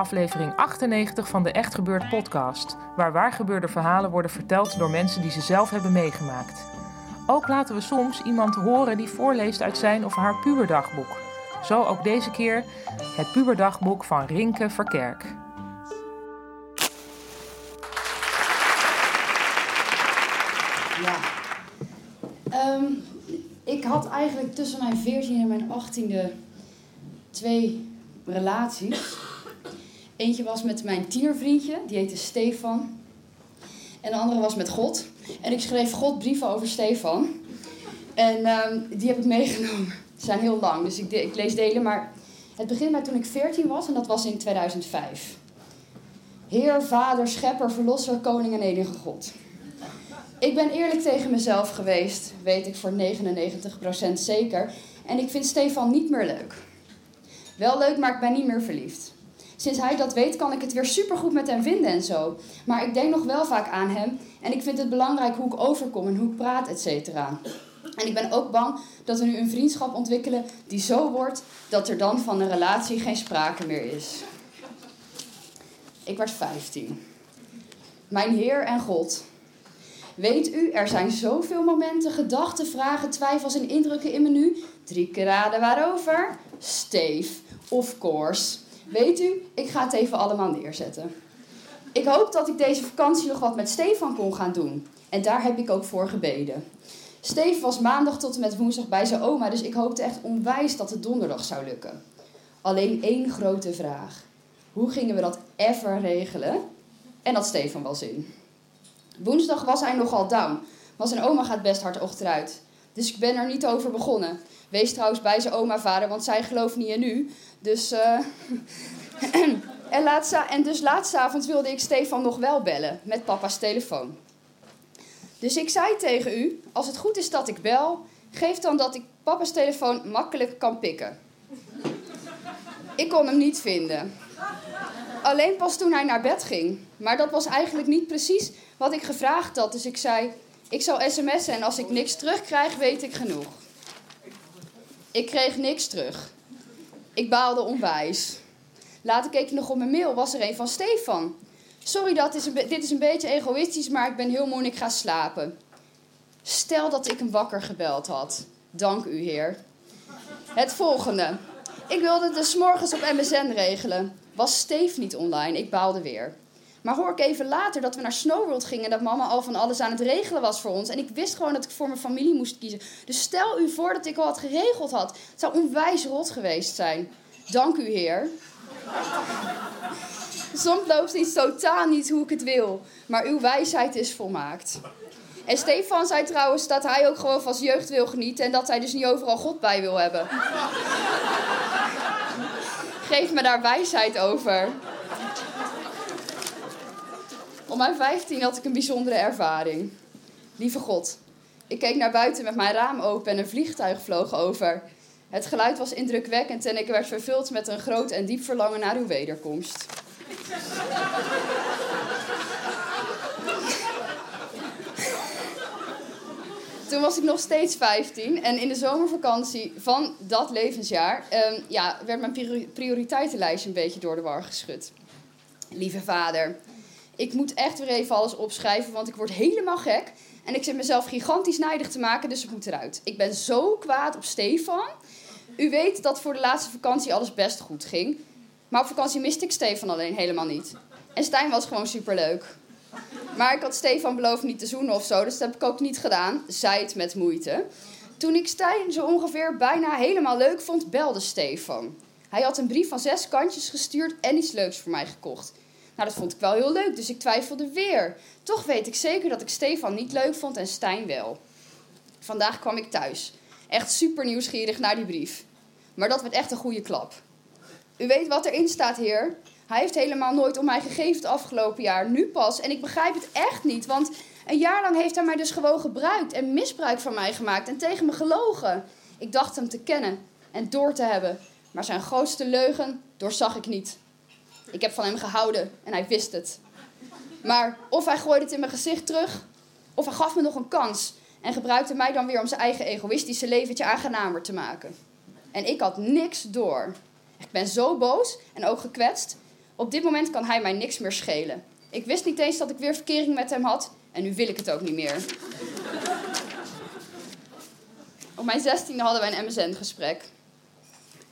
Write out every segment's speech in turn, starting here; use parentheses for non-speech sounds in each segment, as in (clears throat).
Aflevering 98 van de Echt Gebeurd podcast, waar waargebeurde verhalen worden verteld door mensen die ze zelf hebben meegemaakt. Ook laten we soms iemand horen die voorleest uit zijn of haar puberdagboek. Zo ook deze keer het puberdagboek van Rinke Verkerk. Ja. Ehm, ik had eigenlijk tussen mijn 14e en mijn 18e twee relaties. Eentje was met mijn tienervriendje, die heette Stefan. En de andere was met God. En ik schreef God brieven over Stefan. En ehm, die heb ik meegenomen. Ze zijn heel lang, dus ik, ik lees delen. Maar het begint bij toen ik 14 was en dat was in 2005. Heer, Vader, Schepper, Verlosser, Koning en enige God. Ik ben eerlijk tegen mezelf geweest, weet ik voor 99% zeker. En ik vind Stefan niet meer leuk. Wel leuk, maar ik ben niet meer verliefd. Sinds hij dat weet, kan ik het weer supergoed met hem vinden en zo. Maar ik denk nog wel vaak aan hem en ik vind het belangrijk hoe ik overkom en hoe ik praat, et cetera. En ik ben ook bang dat we nu een vriendschap ontwikkelen die zo wordt dat er dan van een relatie geen sprake meer is. Ik werd 15. Mijn Heer en God. Weet u, er zijn zoveel momenten, gedachten, vragen, twijfels en indrukken in me nu. Drie keer waarover? Steef, of course. Weet u, ik ga het even allemaal neerzetten. Ik hoop dat ik deze vakantie nog wat met Stefan kon gaan doen. En daar heb ik ook voor gebeden. Steve was maandag tot en met woensdag bij zijn oma, dus ik hoopte echt onwijs dat het donderdag zou lukken. Alleen één grote vraag. Hoe gingen we dat ever regelen? En dat Stefan wel zin. Woensdag was hij nogal down, want zijn oma gaat best hard achteruit. Dus ik ben er niet over begonnen. Wees trouwens bij zijn oma vader, want zij gelooft niet in u. Dus, eh (clears throat) en, laatst, en dus laatstavond wilde ik Stefan nog wel bellen met papa's telefoon. Dus ik zei tegen u, als het goed is dat ik bel, geef dan dat ik papa's telefoon makkelijk kan pikken. Ik kon hem niet vinden. Alleen pas toen hij naar bed ging. Maar dat was eigenlijk niet precies wat ik gevraagd had. Dus ik zei, ik zal sms'en en als ik niks terugkrijg, weet ik genoeg. Ik kreeg niks terug. Ik baalde onwijs. Later keek ik nog op mijn mail, was er een van Stefan. Sorry, dat is een dit is een beetje egoïstisch, maar ik ben heel moe en ik ga slapen. Stel dat ik hem wakker gebeld had. Dank u, heer. Het volgende. Ik wilde het dus morgens op MSN regelen. Was Steve niet online? Ik baalde weer. Maar hoor ik even later dat we naar Snowworld gingen en dat mama al van alles aan het regelen was voor ons. En ik wist gewoon dat ik voor mijn familie moest kiezen. Dus stel u voor dat ik al wat geregeld had. Het zou onwijs rot geweest zijn. Dank u, heer. (laughs) Soms loopt iets totaal niet hoe ik het wil. Maar uw wijsheid is volmaakt. En Stefan zei trouwens dat hij ook gewoon van zijn jeugd wil genieten. En dat hij dus niet overal God bij wil hebben. (laughs) Geef me daar wijsheid over. Op mijn 15 had ik een bijzondere ervaring. Lieve God, ik keek naar buiten met mijn raam open en een vliegtuig vloog over. Het geluid was indrukwekkend en ik werd vervuld met een groot en diep verlangen naar uw wederkomst. Toen was ik nog steeds 15 en in de zomervakantie van dat levensjaar ehm, ja, werd mijn priori- prioriteitenlijstje een beetje door de war geschud. Lieve vader, ik moet echt weer even alles opschrijven, want ik word helemaal gek. En ik zit mezelf gigantisch nijdig te maken, dus het moet eruit. Ik ben zo kwaad op Stefan. U weet dat voor de laatste vakantie alles best goed ging. Maar op vakantie miste ik Stefan alleen helemaal niet. En Stijn was gewoon superleuk. Maar ik had Stefan beloofd niet te zoenen of zo, dus dat heb ik ook niet gedaan. Zij het met moeite. Toen ik Stijn zo ongeveer bijna helemaal leuk vond, belde Stefan. Hij had een brief van zes kantjes gestuurd en iets leuks voor mij gekocht. Nou, dat vond ik wel heel leuk, dus ik twijfelde weer. Toch weet ik zeker dat ik Stefan niet leuk vond en Stijn wel. Vandaag kwam ik thuis. Echt super nieuwsgierig naar die brief. Maar dat werd echt een goede klap. U weet wat erin staat, heer. Hij heeft helemaal nooit om mij gegeven het afgelopen jaar. Nu pas. En ik begrijp het echt niet. Want een jaar lang heeft hij mij dus gewoon gebruikt. En misbruik van mij gemaakt. En tegen me gelogen. Ik dacht hem te kennen. En door te hebben. Maar zijn grootste leugen doorzag ik niet. Ik heb van hem gehouden. En hij wist het. Maar of hij gooide het in mijn gezicht terug. Of hij gaf me nog een kans. En gebruikte mij dan weer om zijn eigen egoïstische leventje aangenamer te maken. En ik had niks door. Ik ben zo boos en ook gekwetst. Op dit moment kan hij mij niks meer schelen. Ik wist niet eens dat ik weer verkering met hem had en nu wil ik het ook niet meer. Op mijn zestiende hadden wij een MSN-gesprek.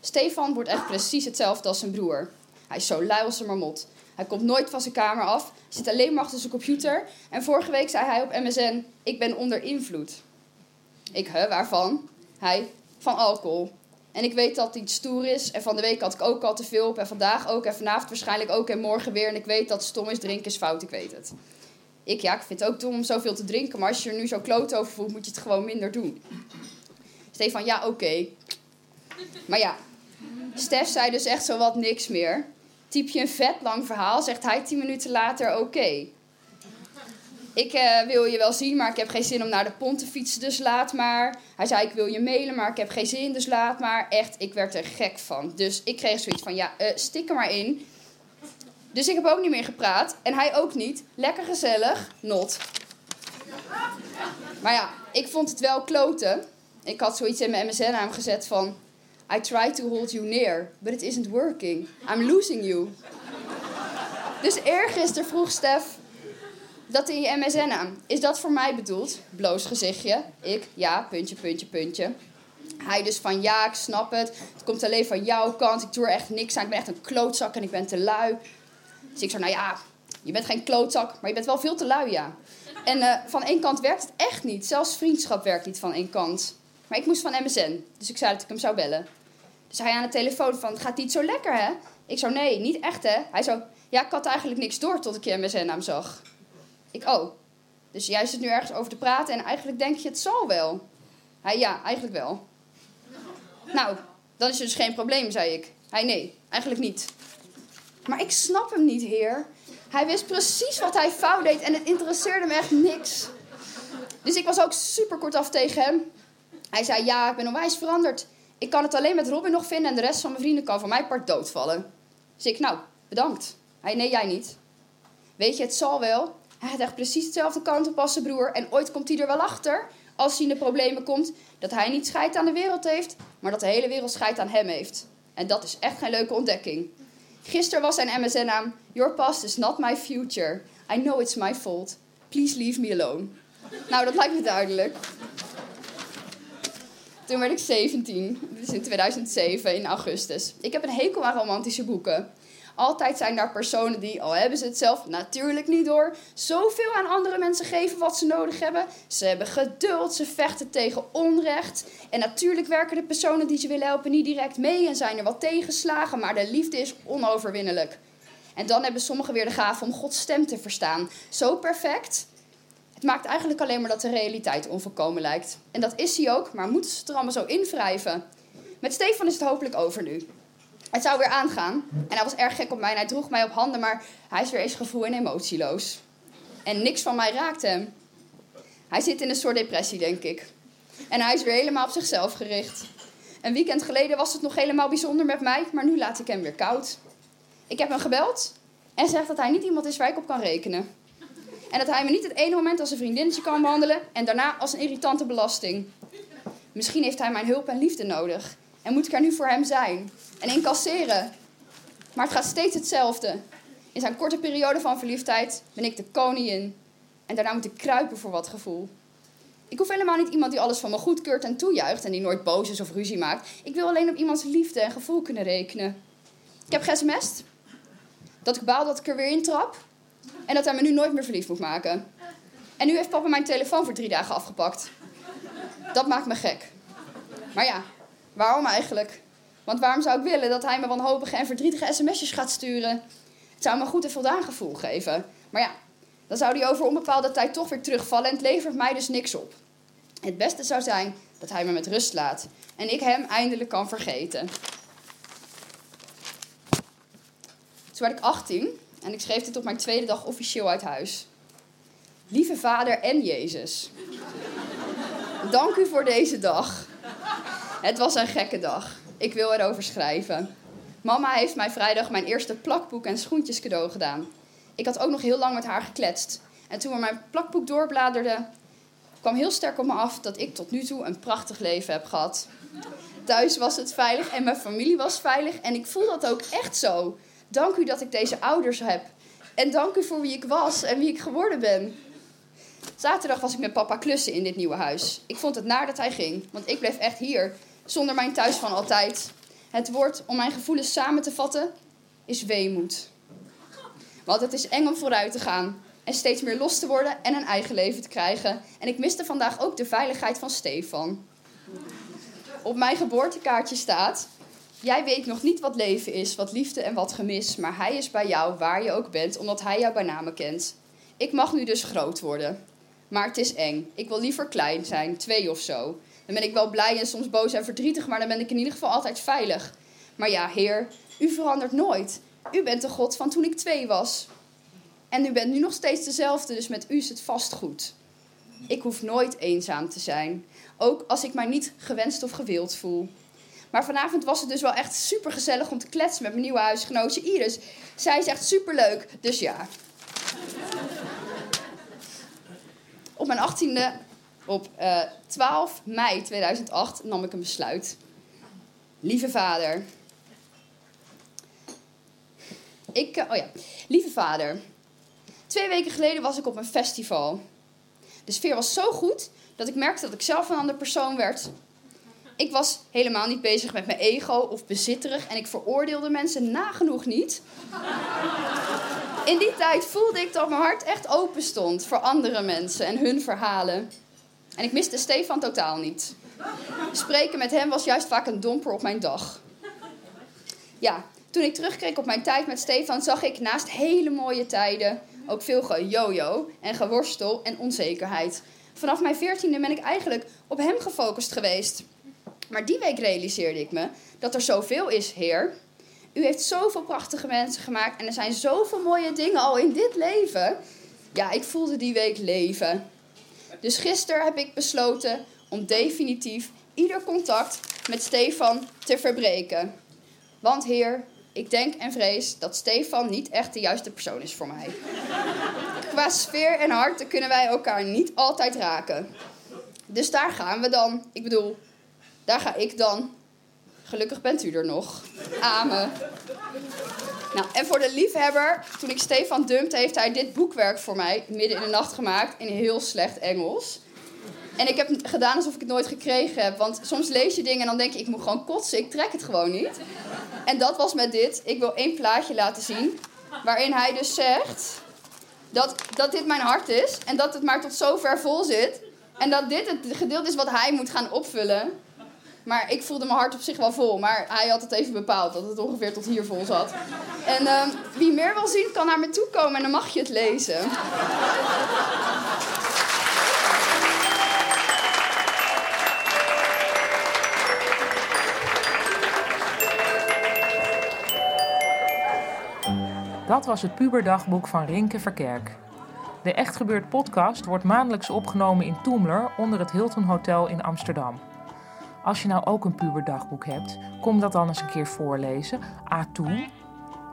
Stefan wordt echt precies hetzelfde als zijn broer. Hij is zo lui als een marmot. Hij komt nooit van zijn kamer af, zit alleen maar achter zijn computer. En vorige week zei hij op MSN: Ik ben onder invloed. Ik, hè, waarvan? Hij, van alcohol. En ik weet dat hij stoer is. En van de week had ik ook al te veel op. En vandaag ook. En vanavond waarschijnlijk ook. En morgen weer. En ik weet dat stom is. Drinken is fout. Ik weet het. Ik, ja, ik vind het ook dom om zoveel te drinken. Maar als je er nu zo kloot over voelt, moet je het gewoon minder doen. Stefan, ja, oké. Maar ja, Stef zei dus echt zo wat niks meer. Typ je een vet lang verhaal, zegt hij tien minuten later oké. Ik uh, wil je wel zien, maar ik heb geen zin om naar de pont te fietsen, dus laat maar. Hij zei, ik wil je mailen, maar ik heb geen zin, dus laat maar. Echt, ik werd er gek van. Dus ik kreeg zoiets van, ja, uh, stik er maar in. Dus ik heb ook niet meer gepraat. En hij ook niet. Lekker gezellig, not. Maar ja, ik vond het wel kloten. Ik had zoiets in mijn MSN-naam gezet van... I try to hold you near, but it isn't working. I'm losing you. Dus eergisteren vroeg Stef dat in je MSN aan. Is dat voor mij bedoeld? Bloos gezichtje. Ik, ja, puntje, puntje, puntje. Hij dus van ja, ik snap het. Het komt alleen van jouw kant. Ik doe er echt niks aan. Ik ben echt een klootzak en ik ben te lui. Dus ik zo, nou ja, je bent geen klootzak, maar je bent wel veel te lui, ja. En uh, van één kant werkt het echt niet. Zelfs vriendschap werkt niet van één kant. Maar ik moest van MSN, dus ik zei dat ik hem zou bellen. Dus hij aan de telefoon van, gaat niet zo lekker, hè? Ik zo, nee, niet echt, hè? Hij zo, ja, ik had eigenlijk niks door tot ik je MSN-naam zag. Ik, oh. Dus jij zit nu ergens over te praten en eigenlijk denk je, het zal wel. Hij, ja, eigenlijk wel. Nou, dan is er dus geen probleem, zei ik. Hij, nee, eigenlijk niet. Maar ik snap hem niet, heer. Hij wist precies wat hij fout deed en het interesseerde me echt niks. Dus ik was ook super kortaf tegen hem. Hij zei, ja, ik ben onwijs veranderd. Ik kan het alleen met Robin nog vinden en de rest van mijn vrienden kan van mij part doodvallen. Dus ik, nou, bedankt. Hij, nee, jij niet. Weet je, het zal wel. Hij heeft echt precies hetzelfde kant op als zijn broer. En ooit komt hij er wel achter, als hij in de problemen komt, dat hij niet scheid aan de wereld heeft, maar dat de hele wereld scheid aan hem heeft. En dat is echt geen leuke ontdekking. Gisteren was zijn MSN-naam Your past is not my future. I know it's my fault. Please leave me alone. Nou, dat lijkt me duidelijk. Toen werd ik 17. Dit is in 2007, in augustus. Ik heb een hekel aan romantische boeken. Altijd zijn daar personen die, al hebben ze het zelf natuurlijk niet door, zoveel aan andere mensen geven wat ze nodig hebben. Ze hebben geduld, ze vechten tegen onrecht. En natuurlijk werken de personen die ze willen helpen niet direct mee en zijn er wat tegenslagen, maar de liefde is onoverwinnelijk. En dan hebben sommigen weer de gave om Gods stem te verstaan. Zo perfect. Het maakt eigenlijk alleen maar dat de realiteit onvolkomen lijkt. En dat is hij ook, maar moeten ze het er allemaal zo invrijven? Met Stefan is het hopelijk over nu. Het zou weer aangaan. En hij was erg gek op mij en hij droeg mij op handen, maar hij is weer eens gevoel en emotieloos. En niks van mij raakt hem. Hij zit in een soort depressie, denk ik. En hij is weer helemaal op zichzelf gericht. Een weekend geleden was het nog helemaal bijzonder met mij, maar nu laat ik hem weer koud. Ik heb hem gebeld en zegt dat hij niet iemand is waar ik op kan rekenen. En dat hij me niet het ene moment als een vriendinnetje kan behandelen en daarna als een irritante belasting. Misschien heeft hij mijn hulp en liefde nodig. En moet ik er nu voor hem zijn en incasseren. Maar het gaat steeds hetzelfde. In zijn korte periode van verliefdheid ben ik de koningin. En daarna moet ik kruipen voor wat gevoel. Ik hoef helemaal niet iemand die alles van me goedkeurt en toejuicht en die nooit boos is of ruzie maakt. Ik wil alleen op iemands liefde en gevoel kunnen rekenen. Ik heb gesmest. Dat ik baal dat ik er weer intrap. En dat hij me nu nooit meer verliefd moet maken. En nu heeft papa mijn telefoon voor drie dagen afgepakt. Dat maakt me gek. Maar ja, waarom eigenlijk? Want waarom zou ik willen dat hij me wanhopige en verdrietige sms'jes gaat sturen? Het zou me een goed en voldaan gevoel geven. Maar ja, dan zou hij over onbepaalde tijd toch weer terugvallen en het levert mij dus niks op. Het beste zou zijn dat hij me met rust laat en ik hem eindelijk kan vergeten. Toen werd ik 18 en ik schreef dit op mijn tweede dag officieel uit huis. Lieve Vader en Jezus, dank u voor deze dag. Het was een gekke dag. Ik wil erover schrijven. Mama heeft mij vrijdag mijn eerste plakboek en schoentjes cadeau gedaan. Ik had ook nog heel lang met haar gekletst. En toen we mijn plakboek doorbladerden, kwam heel sterk op me af dat ik tot nu toe een prachtig leven heb gehad. Thuis was het veilig en mijn familie was veilig en ik voel dat ook echt zo. Dank u dat ik deze ouders heb. En dank u voor wie ik was en wie ik geworden ben. Zaterdag was ik met papa klussen in dit nieuwe huis. Ik vond het naar dat hij ging, want ik bleef echt hier, zonder mijn thuis van altijd. Het woord om mijn gevoelens samen te vatten is weemoed. Want het is eng om vooruit te gaan en steeds meer los te worden en een eigen leven te krijgen. En ik miste vandaag ook de veiligheid van Stefan. Op mijn geboortekaartje staat: Jij weet nog niet wat leven is, wat liefde en wat gemis, maar hij is bij jou waar je ook bent, omdat hij jou bij name kent. Ik mag nu dus groot worden. Maar het is eng. Ik wil liever klein zijn, twee of zo. Dan ben ik wel blij en soms boos en verdrietig, maar dan ben ik in ieder geval altijd veilig. Maar ja, Heer, u verandert nooit. U bent de God van toen ik twee was. En u bent nu nog steeds dezelfde, dus met u is het vast goed. Ik hoef nooit eenzaam te zijn. Ook als ik mij niet gewenst of gewild voel. Maar vanavond was het dus wel echt super gezellig om te kletsen met mijn nieuwe huisgenootje Iris. Zij is echt super leuk, dus ja. Op mijn 18e, op uh, 12 mei 2008, nam ik een besluit. Lieve vader. Ik, uh, oh ja, lieve vader. Twee weken geleden was ik op een festival. De sfeer was zo goed dat ik merkte dat ik zelf een andere persoon werd. Ik was helemaal niet bezig met mijn ego of bezitterig en ik veroordeelde mensen nagenoeg niet. In die tijd voelde ik dat mijn hart echt open stond voor andere mensen en hun verhalen. En ik miste Stefan totaal niet. Spreken met hem was juist vaak een domper op mijn dag. Ja, toen ik terugkeek op mijn tijd met Stefan, zag ik naast hele mooie tijden ook veel gejojo en geworstel en onzekerheid. Vanaf mijn veertiende ben ik eigenlijk op hem gefocust geweest. Maar die week realiseerde ik me dat er zoveel is, Heer. U heeft zoveel prachtige mensen gemaakt en er zijn zoveel mooie dingen al in dit leven. Ja, ik voelde die week leven. Dus gisteren heb ik besloten om definitief ieder contact met Stefan te verbreken. Want Heer, ik denk en vrees dat Stefan niet echt de juiste persoon is voor mij. Qua sfeer en hart kunnen wij elkaar niet altijd raken. Dus daar gaan we dan. Ik bedoel, daar ga ik dan. Gelukkig bent u er nog. Amen. Nou, en voor de liefhebber, toen ik Stefan dumpte, heeft hij dit boekwerk voor mij midden in de nacht gemaakt in heel slecht Engels. En ik heb gedaan alsof ik het nooit gekregen heb. Want soms lees je dingen en dan denk je, ik moet gewoon kotsen. Ik trek het gewoon niet. En dat was met dit. Ik wil één plaatje laten zien. Waarin hij dus zegt dat, dat dit mijn hart is. En dat het maar tot zover vol zit. En dat dit het gedeelte is wat hij moet gaan opvullen. Maar ik voelde mijn hart op zich wel vol. Maar hij had het even bepaald dat het ongeveer tot hier vol zat. En uh, wie meer wil zien, kan naar me toe komen en dan mag je het lezen. Dat was het puberdagboek van Rinke Verkerk. De Echt Gebeurd podcast wordt maandelijks opgenomen in Toemler onder het Hilton Hotel in Amsterdam. Als je nou ook een puberdagboek hebt, kom dat dan eens een keer voorlezen. A toe.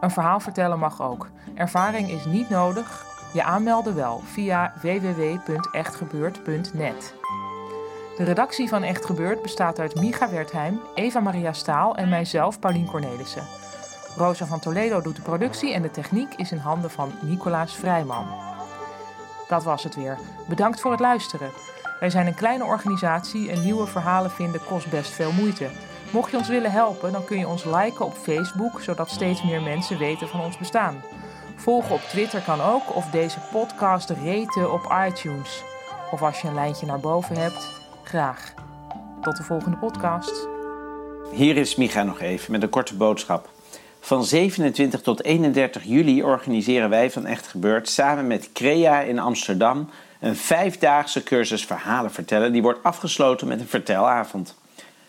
Een verhaal vertellen mag ook. Ervaring is niet nodig. Je aanmelden wel via www.echtgebeurd.net. De redactie van Echt Gebeurd bestaat uit Micha Wertheim, Eva Maria Staal en mijzelf, Paulien Cornelissen. Rosa van Toledo doet de productie en de techniek is in handen van Nicolaas Vrijman. Dat was het weer. Bedankt voor het luisteren. Wij zijn een kleine organisatie en nieuwe verhalen vinden kost best veel moeite. Mocht je ons willen helpen, dan kun je ons liken op Facebook, zodat steeds meer mensen weten van ons bestaan. Volgen op Twitter kan ook, of deze podcast reten op iTunes. Of als je een lijntje naar boven hebt, graag. Tot de volgende podcast. Hier is Micha nog even met een korte boodschap. Van 27 tot 31 juli organiseren wij van Echt Gebeurd samen met CREA in Amsterdam een vijfdaagse cursus verhalen vertellen. Die wordt afgesloten met een vertelavond.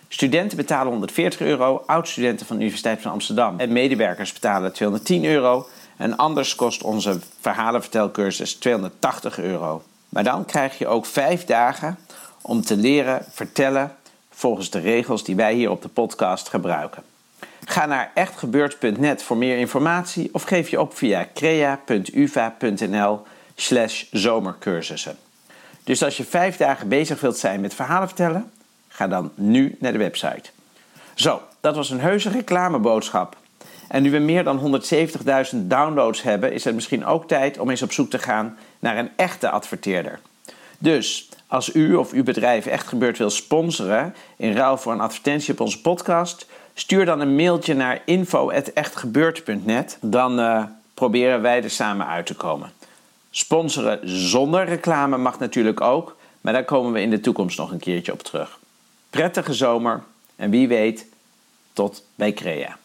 Studenten betalen 140 euro, oud-studenten van de Universiteit van Amsterdam en medewerkers betalen 210 euro. En anders kost onze verhalenvertelcursus 280 euro. Maar dan krijg je ook vijf dagen om te leren vertellen volgens de regels die wij hier op de podcast gebruiken. Ga naar echtgebeurd.net voor meer informatie of geef je op via crea.uva.nl slash zomercursussen. Dus als je vijf dagen bezig wilt zijn met verhalen vertellen, ga dan nu naar de website. Zo, dat was een heuse reclameboodschap. En nu we meer dan 170.000 downloads hebben, is het misschien ook tijd om eens op zoek te gaan naar een echte adverteerder. Dus als u of uw bedrijf echt gebeurd wil sponsoren in ruil voor een advertentie op onze podcast, stuur dan een mailtje naar info@echtgebeurd.net. Dan uh, proberen wij er samen uit te komen. Sponsoren zonder reclame mag natuurlijk ook, maar daar komen we in de toekomst nog een keertje op terug. Prettige zomer en wie weet, tot bij Crea.